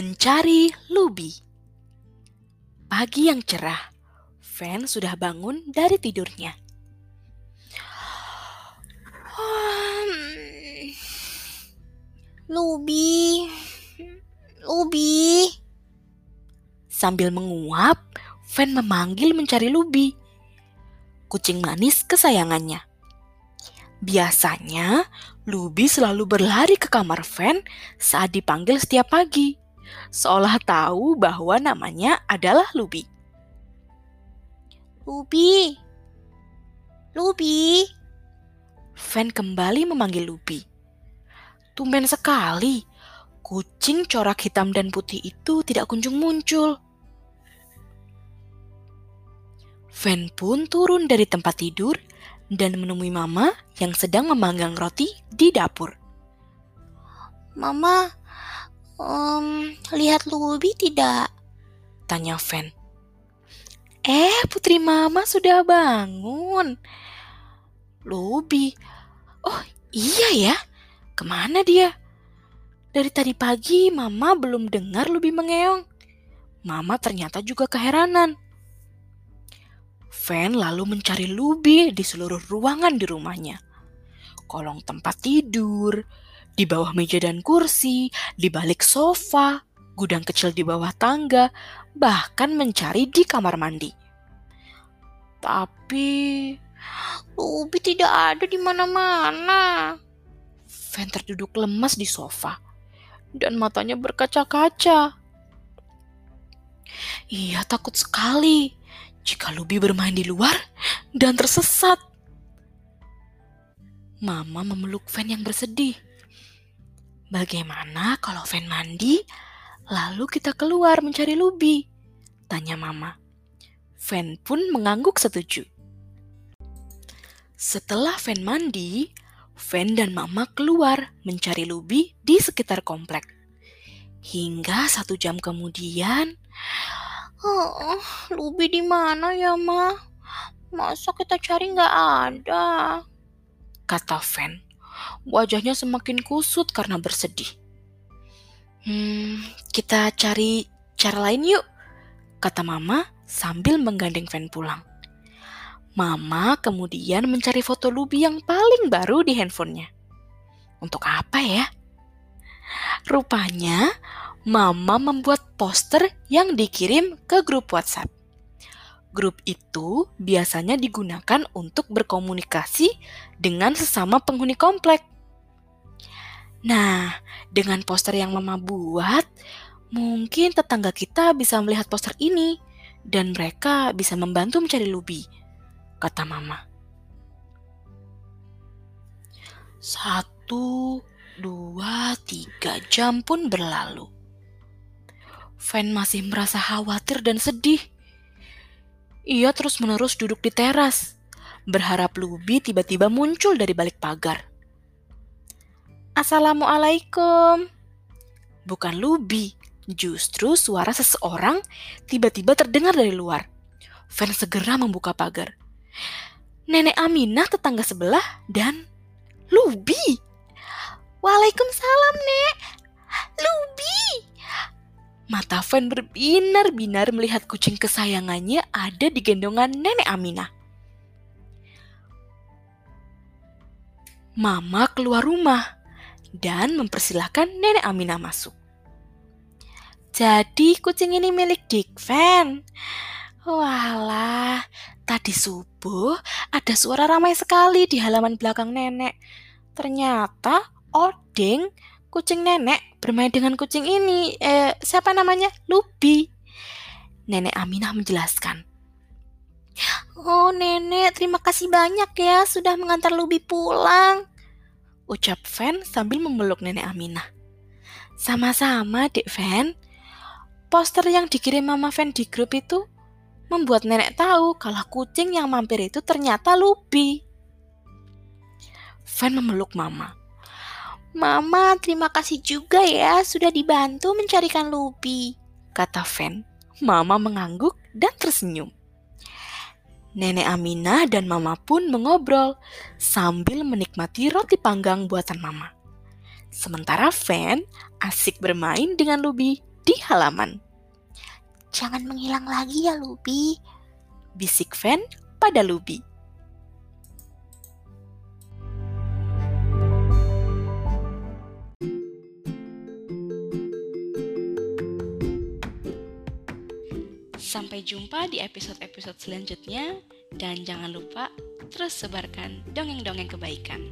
Mencari Lubi Pagi yang cerah, Van sudah bangun dari tidurnya. Lubi, Lubi. Sambil menguap, Van memanggil mencari Lubi. Kucing manis kesayangannya. Biasanya, Lubi selalu berlari ke kamar Van saat dipanggil setiap pagi, seolah tahu bahwa namanya adalah Lubi. Lubi, Lubi. Van kembali memanggil Lubi. Tumben sekali, kucing corak hitam dan putih itu tidak kunjung muncul. Van pun turun dari tempat tidur dan menemui Mama yang sedang memanggang roti di dapur. Mama, um, lihat Lubi tidak? Tanya Van. Eh, putri Mama sudah bangun. Lubi. Oh, iya ya. Ke mana dia? Dari tadi pagi Mama belum dengar Lubi mengeong. Mama ternyata juga keheranan. Van lalu mencari Lubi di seluruh ruangan di rumahnya. Kolong tempat tidur, di bawah meja dan kursi, di balik sofa, gudang kecil di bawah tangga, bahkan mencari di kamar mandi. Tapi Lubi tidak ada di mana-mana. Van terduduk lemas di sofa dan matanya berkaca-kaca. Ia takut sekali jika Lubi bermain di luar dan tersesat. Mama memeluk Van yang bersedih. Bagaimana kalau Van mandi, lalu kita keluar mencari Lubi? Tanya Mama. Van pun mengangguk setuju. Setelah Van mandi, Van dan Mama keluar mencari Lubi di sekitar komplek. Hingga satu jam kemudian, Oh, Lubi di mana ya, Ma? Masa kita cari nggak ada? Kata Van. Wajahnya semakin kusut karena bersedih. Hmm, kita cari cara lain yuk, kata Mama sambil menggandeng Van pulang. Mama kemudian mencari foto Lubi yang paling baru di handphonenya. Untuk apa ya? Rupanya Mama membuat poster yang dikirim ke grup WhatsApp. Grup itu biasanya digunakan untuk berkomunikasi dengan sesama penghuni komplek. Nah, dengan poster yang Mama buat, mungkin tetangga kita bisa melihat poster ini dan mereka bisa membantu mencari Lubi, kata Mama. Satu, dua, tiga jam pun berlalu. Van masih merasa khawatir dan sedih. Ia terus-menerus duduk di teras, berharap Lubi tiba-tiba muncul dari balik pagar. Assalamualaikum. Bukan Lubi, justru suara seseorang tiba-tiba terdengar dari luar. Van segera membuka pagar. Nenek Aminah tetangga sebelah dan Lubi. Van berbinar-binar melihat kucing kesayangannya ada di gendongan nenek Aminah. Mama keluar rumah dan mempersilahkan nenek Aminah masuk. Jadi kucing ini milik Dick Van. Walah, tadi subuh ada suara ramai sekali di halaman belakang nenek. Ternyata Odeng, kucing nenek, bermain dengan kucing ini. Eh, siapa namanya? Lubi. Nenek Aminah menjelaskan. Oh, nenek, terima kasih banyak ya sudah mengantar Lubi pulang. Ucap Van sambil memeluk nenek Aminah. Sama-sama, Dek Van. Poster yang dikirim Mama Van di grup itu membuat nenek tahu kalau kucing yang mampir itu ternyata Lubi. Van memeluk Mama. Mama, terima kasih juga ya sudah dibantu mencarikan Lubi, kata Van. Mama mengangguk dan tersenyum. Nenek Aminah dan Mama pun mengobrol sambil menikmati roti panggang buatan Mama. Sementara Van asik bermain dengan Lubi di halaman. Jangan menghilang lagi ya, Lubi. Bisik Fen pada Lubi. Sampai jumpa di episode-episode selanjutnya, dan jangan lupa terus sebarkan dongeng-dongeng kebaikan.